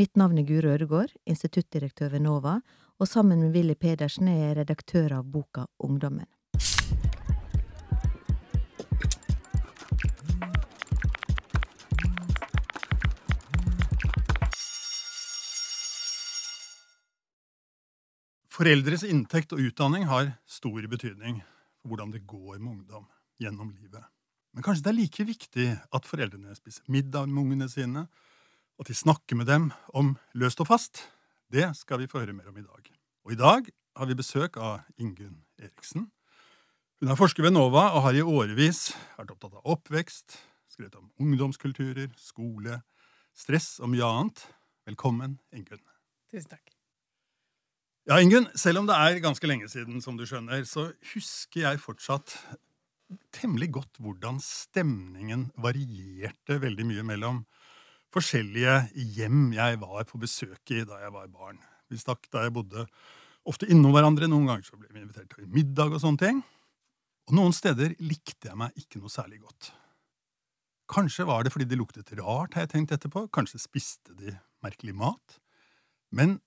Mitt navn er Guro Ødegård, instituttdirektør ved NOVA, og sammen med Willy Pedersen er jeg redaktør av boka Ungdommen. Foreldres inntekt og utdanning har stor betydning for hvordan det går med ungdom gjennom livet. Men kanskje det er like viktig at foreldrene spiser middag med ungene sine, at de snakker med dem om løst og fast. Det skal vi få høre mer om i dag. Og i dag har vi besøk av Ingunn Eriksen. Hun er forsker ved NOVA og har i årevis vært opptatt av oppvekst, skrevet om ungdomskulturer, skole, stress og mye annet. Velkommen, Ingunn. Tusen takk. Ja, Ingunn, selv om det er ganske lenge siden, som du skjønner, så husker jeg fortsatt temmelig godt hvordan stemningen varierte veldig mye mellom forskjellige hjem jeg var på besøk i da jeg var barn. Vi stakk da jeg bodde ofte innom hverandre. Noen ganger så ble vi invitert til middag og sånne ting. Og noen steder likte jeg meg ikke noe særlig godt. Kanskje var det fordi de luktet rart, har jeg tenkt etterpå. Kanskje spiste de merkelig mat. Men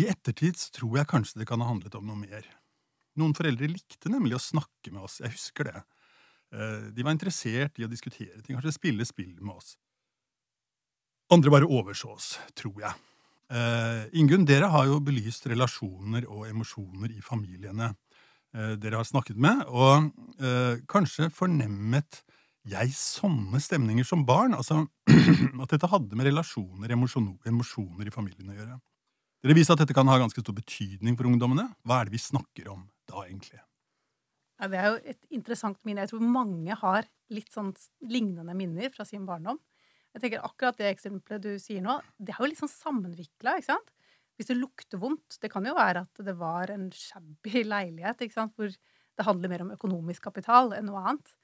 i ettertid så tror jeg kanskje det kan ha handlet om noe mer. Noen foreldre likte nemlig å snakke med oss. Jeg husker det. Eh, de var interessert i å diskutere ting, kanskje spille spill med oss. Andre bare overså oss, tror jeg. Uh, Ingunn, dere har jo belyst relasjoner og emosjoner i familiene uh, dere har snakket med, og uh, kanskje fornemmet jeg sånne stemninger som barn? Altså at dette hadde med relasjoner, emosjoner i familien å gjøre. Dere viser at dette kan ha ganske stor betydning for ungdommene. Hva er det vi snakker om da, egentlig? Ja, det er jo et interessant minne. Jeg tror mange har litt sånn lignende minner fra sin barndom. Jeg tenker Akkurat det eksempelet du sier nå, det er jo litt sånn sammenvikla. Hvis det lukter vondt Det kan jo være at det var en shabby leilighet ikke sant? hvor det handler mer om økonomisk kapital enn noe annet.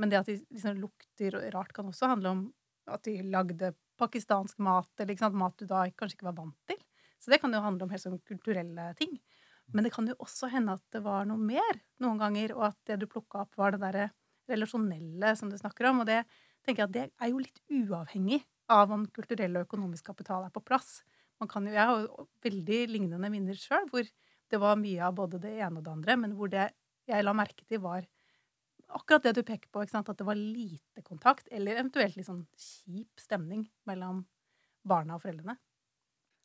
Men det at de liksom lukter rart, kan også handle om at de lagde pakistansk mat, eller ikke sant? mat du da kanskje ikke var vant til. Så det kan jo handle om helt sånn kulturelle ting. Men det kan jo også hende at det var noe mer noen ganger, og at det du plukka opp, var det derre relasjonelle som du snakker om. Og det tenker jeg at det er jo litt uavhengig av om kulturell og økonomisk kapital er på plass. Jo, Jeg har jo veldig lignende minner sjøl, hvor det var mye av både det ene og det andre, men hvor det jeg la merke til, var akkurat det du peker på, at det var lite kontakt, eller eventuelt litt sånn kjip stemning mellom barna og foreldrene.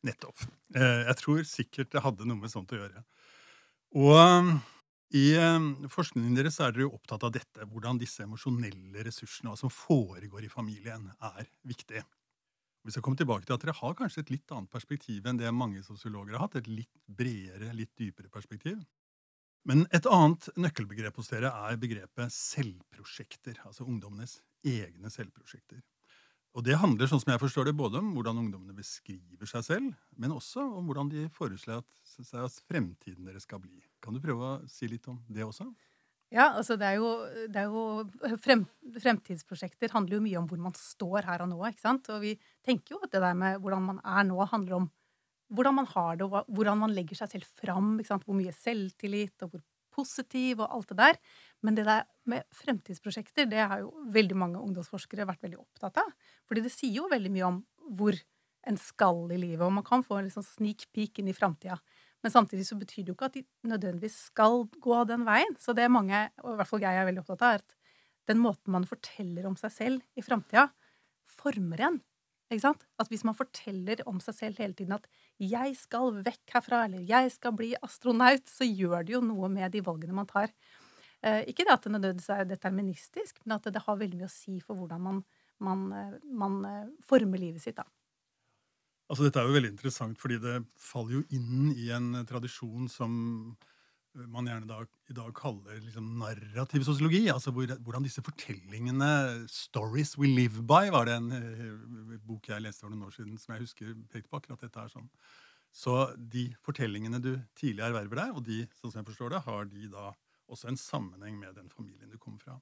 Nettopp. Eh, jeg tror sikkert det hadde noe med sånt å gjøre. Og i ehm, forskningen deres er dere jo opptatt av dette, hvordan disse emosjonelle ressursene som foregår i familien, er viktig. Vi skal komme tilbake til at Dere har kanskje et litt annet perspektiv enn det mange sosiologer har hatt. Et litt bredere, litt dypere perspektiv. Men et annet nøkkelbegrep hos dere er begrepet selvprosjekter. Altså ungdommenes egne selvprosjekter. Og det handler sånn som jeg forstår det, både om hvordan ungdommene beskriver seg selv, men også om hvordan de foreslår at, at fremtiden deres skal bli. Kan du prøve å si litt om det også? Ja, altså det er jo, det er jo frem, Fremtidsprosjekter handler jo mye om hvor man står her og nå. ikke sant? Og vi tenker jo at det der med hvordan man er nå, handler om hvordan man har det, og hvordan man legger seg selv fram. ikke sant? Hvor mye selvtillit, og hvor positiv, og alt det der. Men det der med fremtidsprosjekter, det har jo veldig mange ungdomsforskere vært veldig opptatt av. Fordi det sier jo veldig mye om hvor en skal i livet, og man kan få en liksom sneak peek inn i framtida. Men samtidig så betyr det jo ikke at de nødvendigvis skal gå den veien. Så det mange, og i hvert fall jeg er veldig opptatt av, er at den måten man forteller om seg selv i framtida, former en. Ikke sant? At hvis man forteller om seg selv hele tiden at 'jeg skal vekk herfra', eller 'jeg skal bli astronaut', så gjør det jo noe med de valgene man tar. Eh, ikke at det nødvendigvis er deterministisk, men at det, har veldig mye å si for hvordan man, man, eh, man eh, former livet sitt. da. Altså, dette er jo veldig interessant, fordi det faller jo inn i en tradisjon som man gjerne da, i dag kaller liksom narrativ sosiologi. altså hvor, Hvordan disse fortellingene 'Stories we live by' var det en uh, bok jeg leste for noen år siden som jeg husker pekte på akkurat dette er sånn. Så de fortellingene du tidlig erverver deg, og de sånn som jeg forstår det, har de da også en sammenheng med den familien du kommer fra.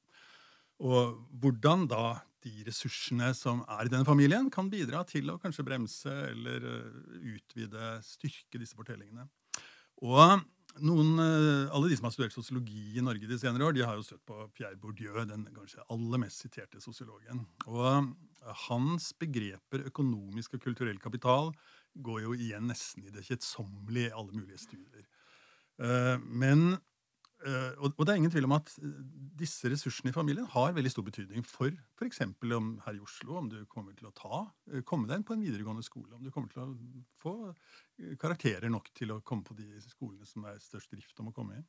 Og hvordan da de ressursene som er i denne familien, kan bidra til å kanskje bremse eller eh, utvide, styrke disse fortellingene. Og noen, eh, alle de som har studert sosiologi i Norge de senere år, de har jo støtt på Pierre Bourdieu, den kanskje aller mest siterte sosiologen. Og hans begreper økonomisk og kulturell kapital går jo igjen nesten i det kjedsommelige i alle mulige studier. Eh, men eh, og, og det er ingen tvil om at eh, disse ressursene i familien har veldig stor betydning for f.eks. om her i Oslo, om du kommer til å ta, eh, komme deg inn på en videregående skole, om du kommer til å få eh, karakterer nok til å komme på de skolene som er størst drift om å komme inn.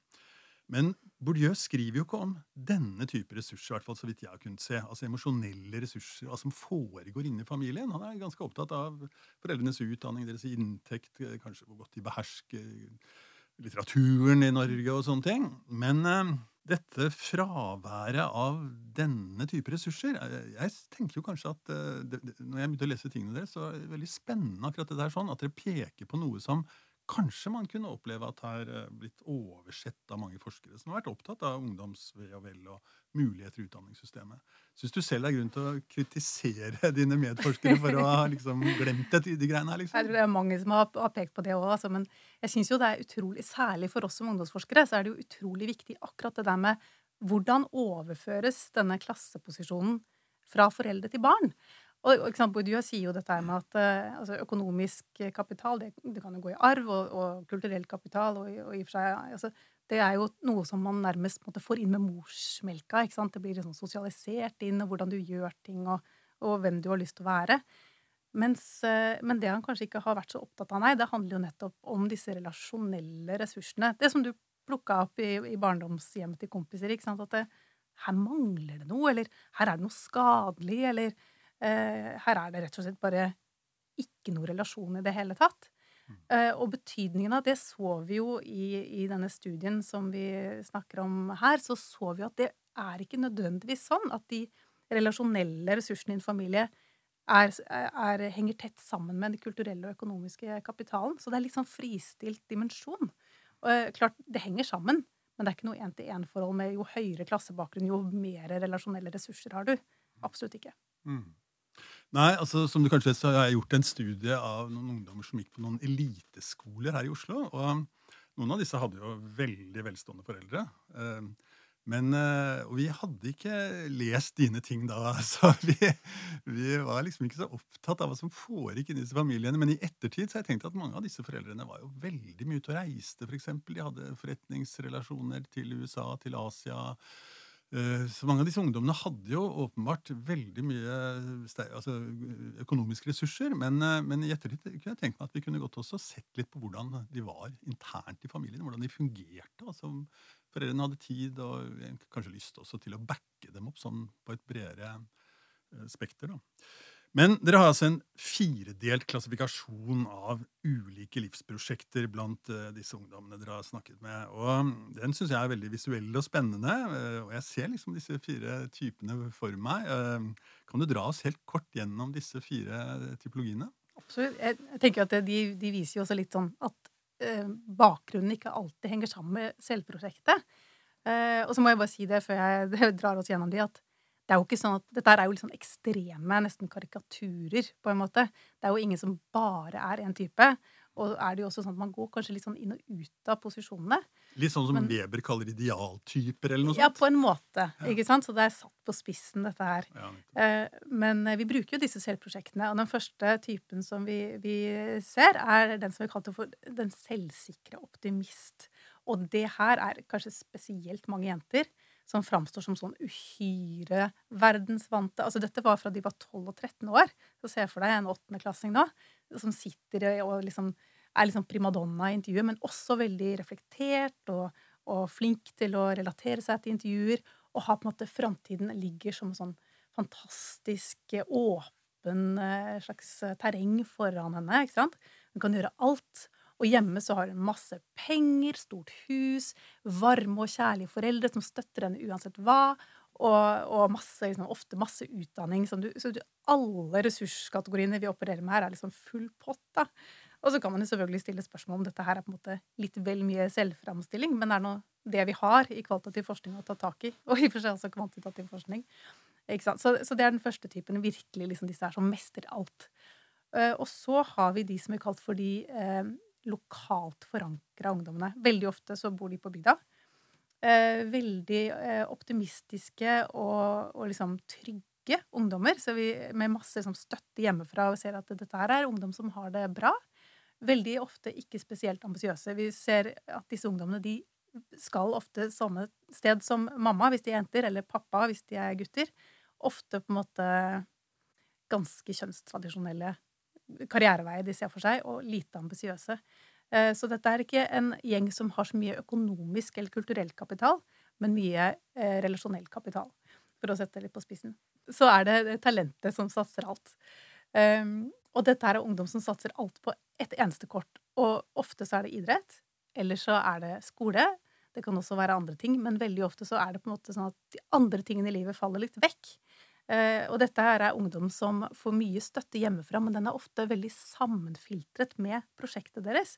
Men Bourdieu skriver jo ikke om denne type ressurser, i hvert fall så vidt jeg har kunnet se. Altså emosjonelle ressurser altså, som foregår inni familien. Han er ganske opptatt av foreldrenes utdanning, deres inntekt, eh, kanskje hvor godt de behersker litteraturen i Norge og sånne ting. Men eh, dette fraværet av denne type ressurser eh, Jeg tenker jo kanskje at eh, det, det, Når jeg begynte å lese tingene deres, så er det veldig spennende akkurat det der sånn, at dere peker på noe som kanskje man kunne oppleve at har eh, blitt oversett av mange forskere som har vært opptatt av ungdoms ve og vel og muligheter i utdanningssystemet. Syns du selv det er grunn til å kritisere dine medforskere for å ha liksom glemt det, de greiene her? liksom? Jeg tror det er mange som har pekt på det òg, altså, men jeg syns jo det er utrolig, særlig for oss som ungdomsforskere, så er det jo utrolig viktig akkurat det der med hvordan overføres denne klasseposisjonen fra foreldre til barn. Og, og Bourdieu sier jo dette med at eh, altså, økonomisk kapital det, det kan jo gå i arv, og, og kulturell kapital og, og i og for seg altså, Det er jo noe som man nærmest måte, får inn med morsmelka. ikke sant? Det blir liksom sosialisert inn, og hvordan du gjør ting, og, hvem du har lyst til å være. Mens, eh, men det han kanskje ikke har vært så opptatt av, nei, det handler jo nettopp om disse relasjonelle ressursene. Det som du plukka opp i, i barndomshjemmet til kompiser. ikke sant? At det, her mangler det noe, eller her er det noe skadelig, eller eh, her er det rett og slett bare ikke noe relasjon i det hele tatt. Eh, og betydningen av det så vi jo i, i denne studien som vi snakker om her, så så vi at det er ikke nødvendigvis sånn at de relasjonelle ressursene i en familie er, er, henger tett sammen med den kulturelle og økonomiske kapitalen. Så det er litt sånn fristilt dimensjon. Og eh, klart, det henger sammen, men det er ikke noe én-til-én-forhold med jo høyere klassebakgrunn, jo mer relasjonelle ressurser har du. Absolutt ikke. Mm. Nei, altså som du kanskje vet, så har jeg gjort en studie av noen ungdommer som gikk på noen eliteskoler her i Oslo. Og noen av disse hadde jo veldig velstående foreldre. Eh, Men, eh, og vi hadde ikke lest dine ting da, så vi, vi var liksom ikke så opptatt av hva som foregikk i disse familiene. Men i ettertid så har jeg tenkt at mange av disse foreldrene var jo veldig mye ute og reiste, f.eks. De hadde forretningsrelasjoner til USA, til Asia. Eh, Så mange av disse ungdommene hadde jo åpenbart veldig mye altså, økonomiske ressurser. Men, eh, men i ettertid kunne jeg tenke meg at vi kunne godt også sett litt på hvordan de var internt i familien. Hvordan de fungerte. altså Foreldrene hadde tid og kanskje lyst også til å backe dem opp sånn på et bredere eh, spekter. da. Men dere har altså en firedelt klassifikasjon av ulike livsprosjekter blant eh, disse ungdommene dere har snakket med. Og Den syns jeg er veldig visuell og spennende. eh, og jeg ser liksom disse fire typene for meg. Eh, kan du dra oss helt kort gjennom disse fire typologiene? Absolutt. Jeg tenker at de, de viser jo også litt sånn at bakgrunnen ikke alltid henger sammen med selvprosjektet. Og så må jeg bare si det før jeg drar oss gjennom de, at det er jo ikke sånn at dette er jo sånn ekstreme, nesten karikaturer, på en måte. Det er jo ingen som bare er én type. Og er det jo også sånn at man går kanskje litt sånn inn og ut av posisjonene. Litt sånn som Men- Weber kaller idealtyper, eller noe sånt? Ja, på en måte. Ja. ikke sant? Så det er satt på spissen, dette her. Ja. Eh, Men eh, vi bruker jo disse selvprosjektene, og den første typen som vi, vi ser, er den som vi kalte for den selvsikre optimist. Og det her er kanskje spesielt mange jenter som framstår som sånn uhyre verdensvante. Altså dette var fra de var 12 og 13 år. Så se for deg en åttendeklassing nå som sitter og liksom er liksom primadonna i intervjuet, men også veldig reflektert og, og flink til å relatere seg til intervjuer. Og har på en måte framtiden ligger som en sånn fantastisk eh, åpen eh, slags eh, terreng foran henne. ikke sant? Hun kan gjøre alt. Og hjemme så har hun masse penger, stort hus, varme og kjærlige foreldre som støtter henne uansett hva. Og, og masse, liksom, ofte masse utdanning. Som du, så du, alle ressurskategoriene vi opererer med her, er liksom full pott. da. Og så kan man jo selvfølgelig stille spørsmål om dette her er på en måte litt vel mye selvframstilling, men det er nå det vi har i kvalitativ forskning å ta tak i. Og i og for seg også kvantitativ forskning. Så, så det er den første typen. Virkelig liksom disse her som mestrer alt. Uh, og så har vi de som er kalt for de eh, lokalt forankra ungdommene. Veldig ofte så bor de på bygda. Eh, veldig eh, optimistiske og, og liksom trygge ungdommer. Så vi, med masse liksom, støtte hjemmefra og ser at dette her er ungdom som har det bra. veldig ofte ikke spesielt ambisiøse. Vi ser at disse ungdommene de skal ofte samme sted som mamma hvis de er jenter, eller pappa hvis de er gutter. Ofte på en måte ganske kjønnstradisjonelle karriereveier de ser for seg, og lite ambisiøse. Eh, så dette er ikke en gjeng som har så mye økonomisk eller kulturell kapital, men mye eh, relasjonell kapital, for å sette det litt på spissen. Så er det talentet som satser alt. Um, og dette er ungdom som satser alt på ett eneste kort. Og ofte så er det idrett, eller så er det skole. Det kan også være andre ting, men veldig ofte så er det på en måte sånn at de andre tingene i livet faller litt vekk. Uh, og dette her er ungdom som får mye støtte hjemmefra, men den er ofte veldig sammenfiltret med prosjektet deres.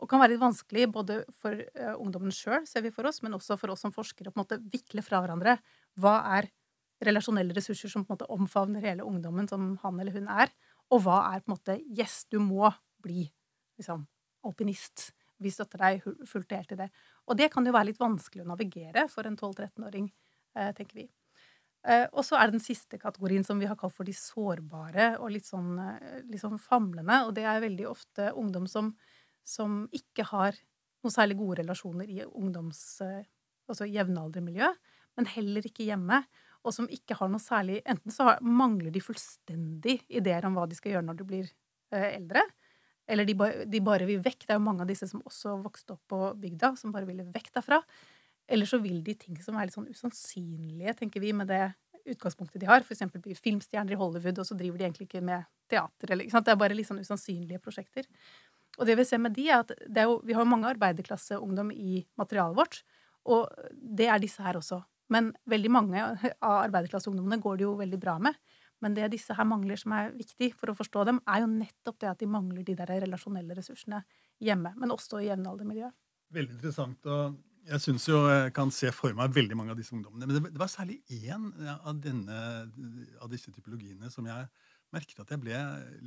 Og kan være litt vanskelig både for uh, ungdommen sjøl, ser vi for oss, men også for oss som forskere, å på en måte vikle fra hverandre. Hva er relasjonelle ressurser som på en måte omfavner hele ungdommen som han eller hun er? Og hva er på en måte Yes, du må bli liksom, alpinist. Vi støtter deg fullt og helt i det. Og det kan jo være litt vanskelig å navigere for en 12-13-åring, eh, tenker vi. Eh, og så er det den siste kategorien som vi har kalt for de sårbare og litt sånn, eh, litt sånn famlende. Og det er veldig ofte ungdom som, som ikke har noen særlig gode relasjoner i ungdoms... Altså jevnaldermiljø, men heller ikke hjemme og som ikke har noe særlig Enten så har, mangler de fullstendig ideer om hva de skal gjøre når de blir eh, eldre, eller de, de, bare vil vekk. Det er jo mange av disse som også vokste opp på bygda, som bare ville vekk derfra. Eller så vil de ting som er litt sånn usannsynlige, tenker vi, med det utgangspunktet de har. For eksempel bli filmstjerner i Hollywood, og så driver de egentlig ikke med teater. Eller, Det er bare litt sånn usannsynlige prosjekter. Og det vi ser med de, er at er jo, vi har mange arbeiderklasseungdom i materialet vårt. Og det er disse her også. Men veldig mange av arbeiderklasseungdommene går det jo veldig bra med. Men det disse her mangler, som er viktig for å forstå dem, er jo nettopp det at de mangler de der relasjonelle ressursene hjemme, men også i jevnaldermiljøet. Veldig interessant. og jeg syns jo jeg kan se for meg veldig mange av disse ungdommene. Men det var særlig én av, denne, av disse typologiene som jeg merket at jeg ble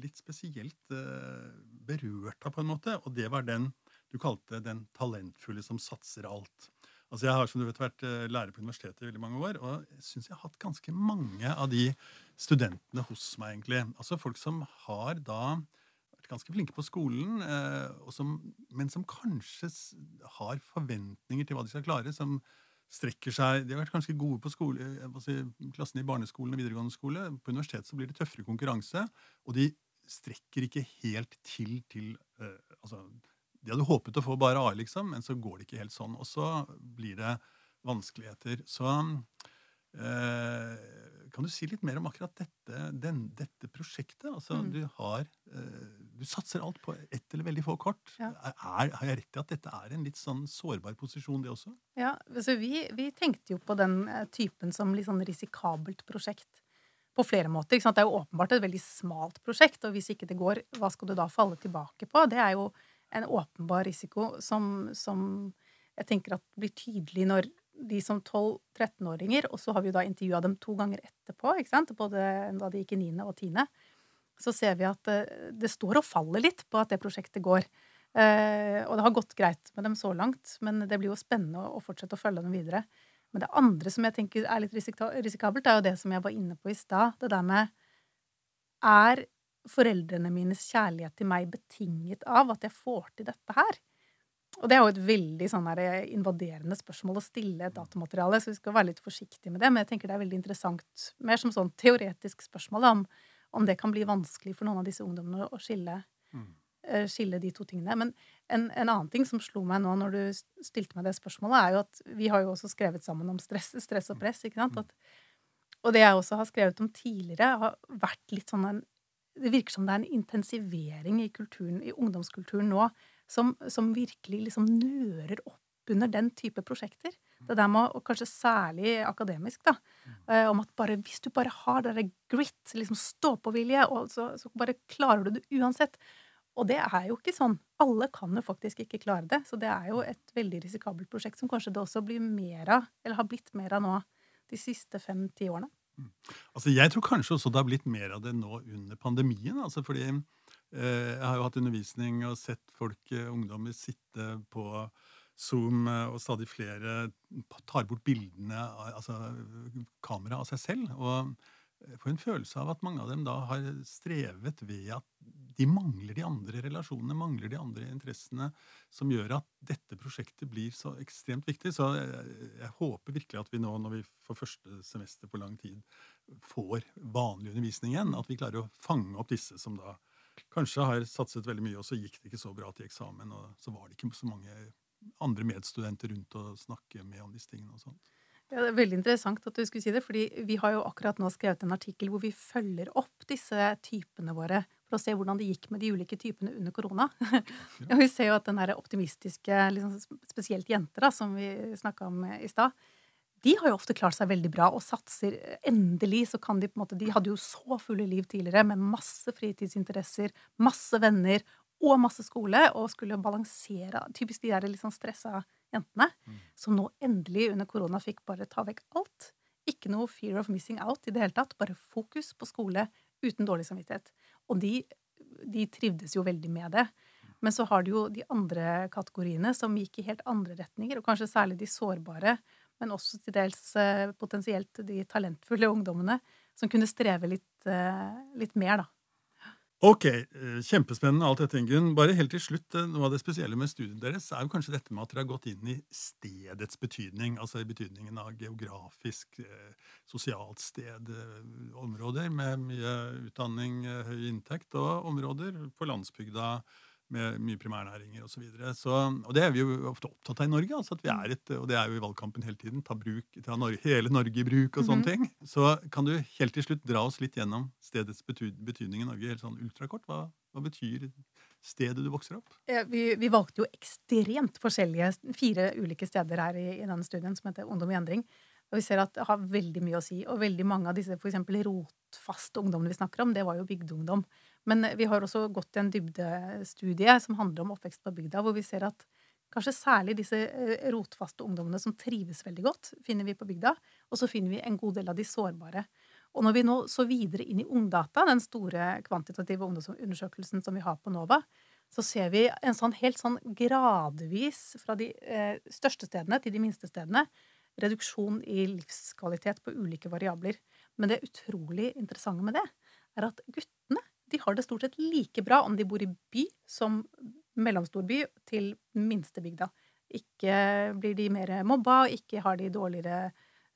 litt spesielt uh, berørt av, på en måte. Og det var den du kalte den talentfulle som satser alt. Altså Jeg har som du vet, vært eh, lærer på universitetet i veldig mange år, og jeg syns jeg har hatt ganske mange av de studentene hos meg, egentlig. Altså folk som har da vært ganske flinke på skolen, eh, som, men som kanskje har forventninger til hva de skal klare, som strekker seg De har vært ganske gode på skole, si, klassen i barneskolen og videregående skole. På universitetet så blir det tøffere konkurranse, og de strekker ikke helt til til uh, altså, de hadde håpet å få bare A, liksom, men så går det ikke helt sånn. Og så blir det vanskeligheter. Så eh, kan du si litt mer om akkurat dette, den, dette prosjektet? Altså, mm. du, har, eh, du satser alt på ett eller veldig få kort. Ja. Er, har jeg rett i at dette er en litt sånn sårbar posisjon, det også? Ja, altså vi, vi tenkte jo på den eh, typen som litt sånn risikabelt prosjekt på flere måter. Det er jo åpenbart et veldig smalt prosjekt, og hvis ikke det går, hva skal du da falle tilbake på? Det er jo en åpenbar risiko som, som jeg tenker at blir tydelig når de som 12-13-åringer, og så har vi jo da intervjua dem to ganger etterpå, ikke sant? både da de gikk i 9. og 10., så ser vi at eh, det står og faller litt på at det prosjektet går. Eh, og det har gått greit med dem så langt, men det blir jo spennende å, fortsette å følge dem videre. Men det andre som jeg tenker er litt risikabelt, er jo det som jeg var inne på i stad. Det der med Er foreldrene mines kjærlighet til meg betinget av at jeg får til dette her? Og det er jo et veldig sånn eh, invaderende spørsmål å stille et datamateriale, så vi skal være litt forsiktige med det. Men jeg tenker det er veldig interessant, mer som sånn teoretisk spørsmål, om, om det kan bli vanskelig for noen av disse ungdommene å skille, mm. uh, skille de to tingene. Men en, en, annen ting som slo meg nå når du stilte meg det spørsmålet, er jo at vi har jo også skrevet sammen om stress, stress og press. ikke sant? Mm. At, og det jeg også har skrevet om tidligere, har vært litt sånn en det virker som det er en intensivering i, kulturen, i ungdomskulturen nå som, som virkelig liksom nører opp under den type prosjekter. Det der med, og kanskje særlig akademisk, da, eh, om at bare, hvis du bare har det grit, liksom stå-på-vilje, så, så, bare klarer du det uansett. Og det er jo ikke sånn. Alle kan jo faktisk ikke klare det. Så det er jo et veldig risikabelt prosjekt som kanskje det også blir mer av, eller har blitt mer av nå de siste fem-ti årene. Mm. Altså, Jeg tror kanskje også det har blitt mer av det nå under pandemien. altså fordi eh, Jeg har jo hatt undervisning og sett folk, eh, ungdommer, sitte på Zoom, eh, og stadig flere tar bort bildene, altså kameraet av seg selv. Og får en følelse av at mange av dem da har strevet ved at de mangler de andre relasjonene, mangler de andre interessene, som gjør at dette prosjektet blir så ekstremt viktig. Så jeg, jeg håper virkelig at vi nå, når vi for første semester på lang tid får vanlig undervisning igjen, at vi klarer å fange opp disse som da kanskje har satset veldig mye, og så gikk det ikke så bra til eksamen, og så var det ikke så mange andre medstudenter rundt og snakke med om disse tingene og sånt. Ja, det er Veldig interessant at du skulle si det, fordi vi har jo akkurat nå skrevet en artikkel hvor vi følger opp disse typene våre for å se hvordan det gikk med de ulike typene under korona. Ja. vi ser jo at den her optimistiske, liksom spesielt jenter, da, som vi snakka om i stad, de har jo ofte klart seg veldig bra og satser. Endelig så kan de på en måte De hadde jo så fulle liv tidligere med masse fritidsinteresser, masse venner og masse skole, og skulle balansere Typisk de der litt sånn stressa jentene, mm. som nå endelig under korona fikk bare ta vekk alt. Ikke noe fear of missing out i det hele tatt. Bare fokus på skole uten dårlig samvittighet. Og de, de trivdes jo veldig med det. Men så har du jo de andre kategoriene som gikk i helt andre retninger, og kanskje særlig de sårbare, men også til dels eh, potensielt de talentfulle ungdommene, som kunne streve litt, eh, litt mer, da. Ok, eh, Kjempespennende alt dette, Ingunn. Bare helt til slutt, eh, Noe av det spesielle med studiet deres er jo kanskje dette med at dere har gått inn i stedets betydning. Altså i betydningen av geografisk, eh, sosialt sted, områder med mye utdanning, høy inntekt, og områder på landsbygda med mye primærnæringer osv. Og, og det er vi jo ofte opptatt av i Norge. Altså at vi er et, og det er jo i valgkampen hele tiden. Ta, bruk, ta Norge, hele Norge i bruk og sånne mm -hmm. ting. Så kan du helt til slutt dra oss litt gjennom stedets betydning i Norge helt sånn ultrakort? Hva, hva betyr stedet du vokser opp? Vi, vi, valgte jo ekstremt forskjellige, fire ulike steder her i, i denne studien som heter Ungdom i endring. Og vi ser at det har veldig mye å si. Og veldig mange av disse for rotfaste ungdommene vi snakker om, det var jo bygdeungdom. Men vi har også gått i en dybdestudie som handler om oppvekst på bygda, hvor vi ser at kanskje særlig disse eh, rotfaste ungdommene som trives veldig godt, finner vi på bygda. Og så finner vi en god del av de sårbare. Og når vi nå så videre inn i Ungdata, den store kvantitative ungdomsundersøkelsen som vi har på NOVA, så ser vi en sånn helt sånn gradvis fra de eh, største stedene til de minste stedene reduksjon i livskvalitet på ulike variabler. Men det utrolig interessante med det er at guttene de har det stort sett like bra om de bor i by som mellomstor by til minstebygda. Ikke blir de mer mobba, ikke har de dårligere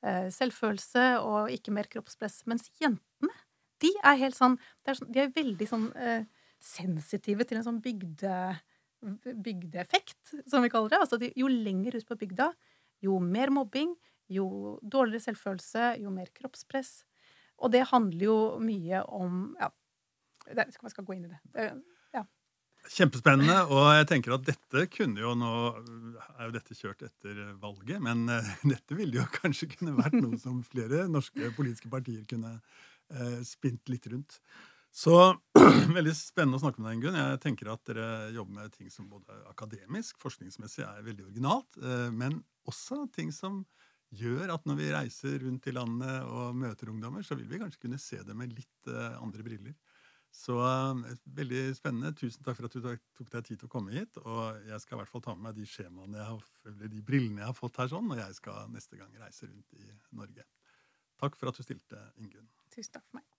eh, selvfølelse og ikke mer kroppspress. Mens jentene, de er helt sånn, sånn De er veldig sånn eh, sensitive til en sånn bygde, bygdeeffekt, som vi kaller det. Altså jo lenger ut på bygda, jo mer mobbing, jo dårligere selvfølelse, jo mer kroppspress. Og det handler jo mye om ja, det, skal, skal gå inn i det. Ja. Kjempespennende. Og jeg tenker at dette kunne jo nå Er jo dette kjørt etter valget, men uh, dette ville jo kanskje kunne vært noe som flere norske politiske partier kunne uh, spint litt rundt. Så veldig spennende å snakke med deg, Ingunn. Jeg tenker at dere jobber med ting som både akademisk, forskningsmessig er veldig originalt, uh, men også ting som gjør at når vi reiser rundt i landet og møter ungdommer, så vil vi kanskje kunne se det med litt andre briller. Så uh, veldig spennende. Tusen takk for at du tok deg tid til å komme hit. Og jeg skal i hvert fall ta med meg de skjemaene jeg har, eller de brillene jeg har fått her sånn, når jeg skal neste gang reise rundt i Norge. Takk for at du stilte, Ingunn. Tusen takk for meg.